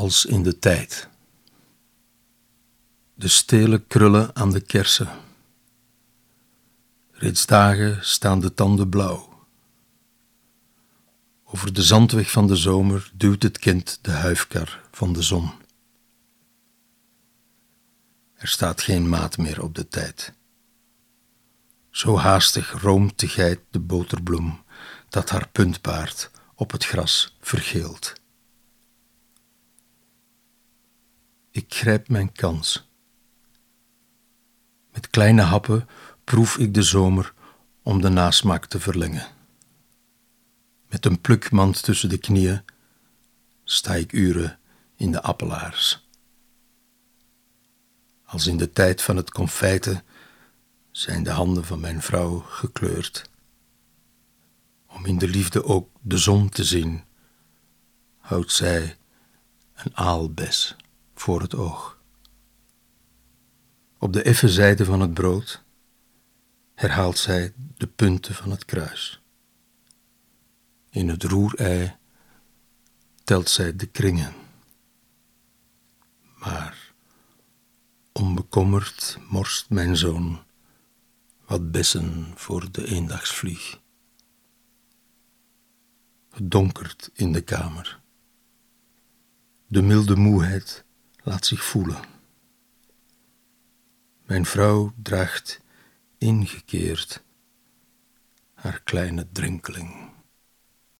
als in de tijd. De stelen krullen aan de kersen. Reeds dagen staan de tanden blauw. Over de zandweg van de zomer duwt het kind de huifkar van de zon. Er staat geen maat meer op de tijd. Zo haastig roomt de geit de boterbloem dat haar puntbaard op het gras vergeelt. Ik grijp mijn kans. Met kleine happen proef ik de zomer om de nasmaak te verlengen. Met een plukmand tussen de knieën sta ik uren in de appelaars. Als in de tijd van het confijten zijn de handen van mijn vrouw gekleurd. Om in de liefde ook de zon te zien, houdt zij een aalbes voor het oog. Op de effe zijde van het brood herhaalt zij de punten van het kruis. In het roerei telt zij de kringen. Maar onbekommerd morst mijn zoon wat bessen voor de eendagsvlieg. Het donkert in de kamer. De milde moeheid laat zich voelen. Mijn vrouw draagt ingekeerd haar kleine drenkeling.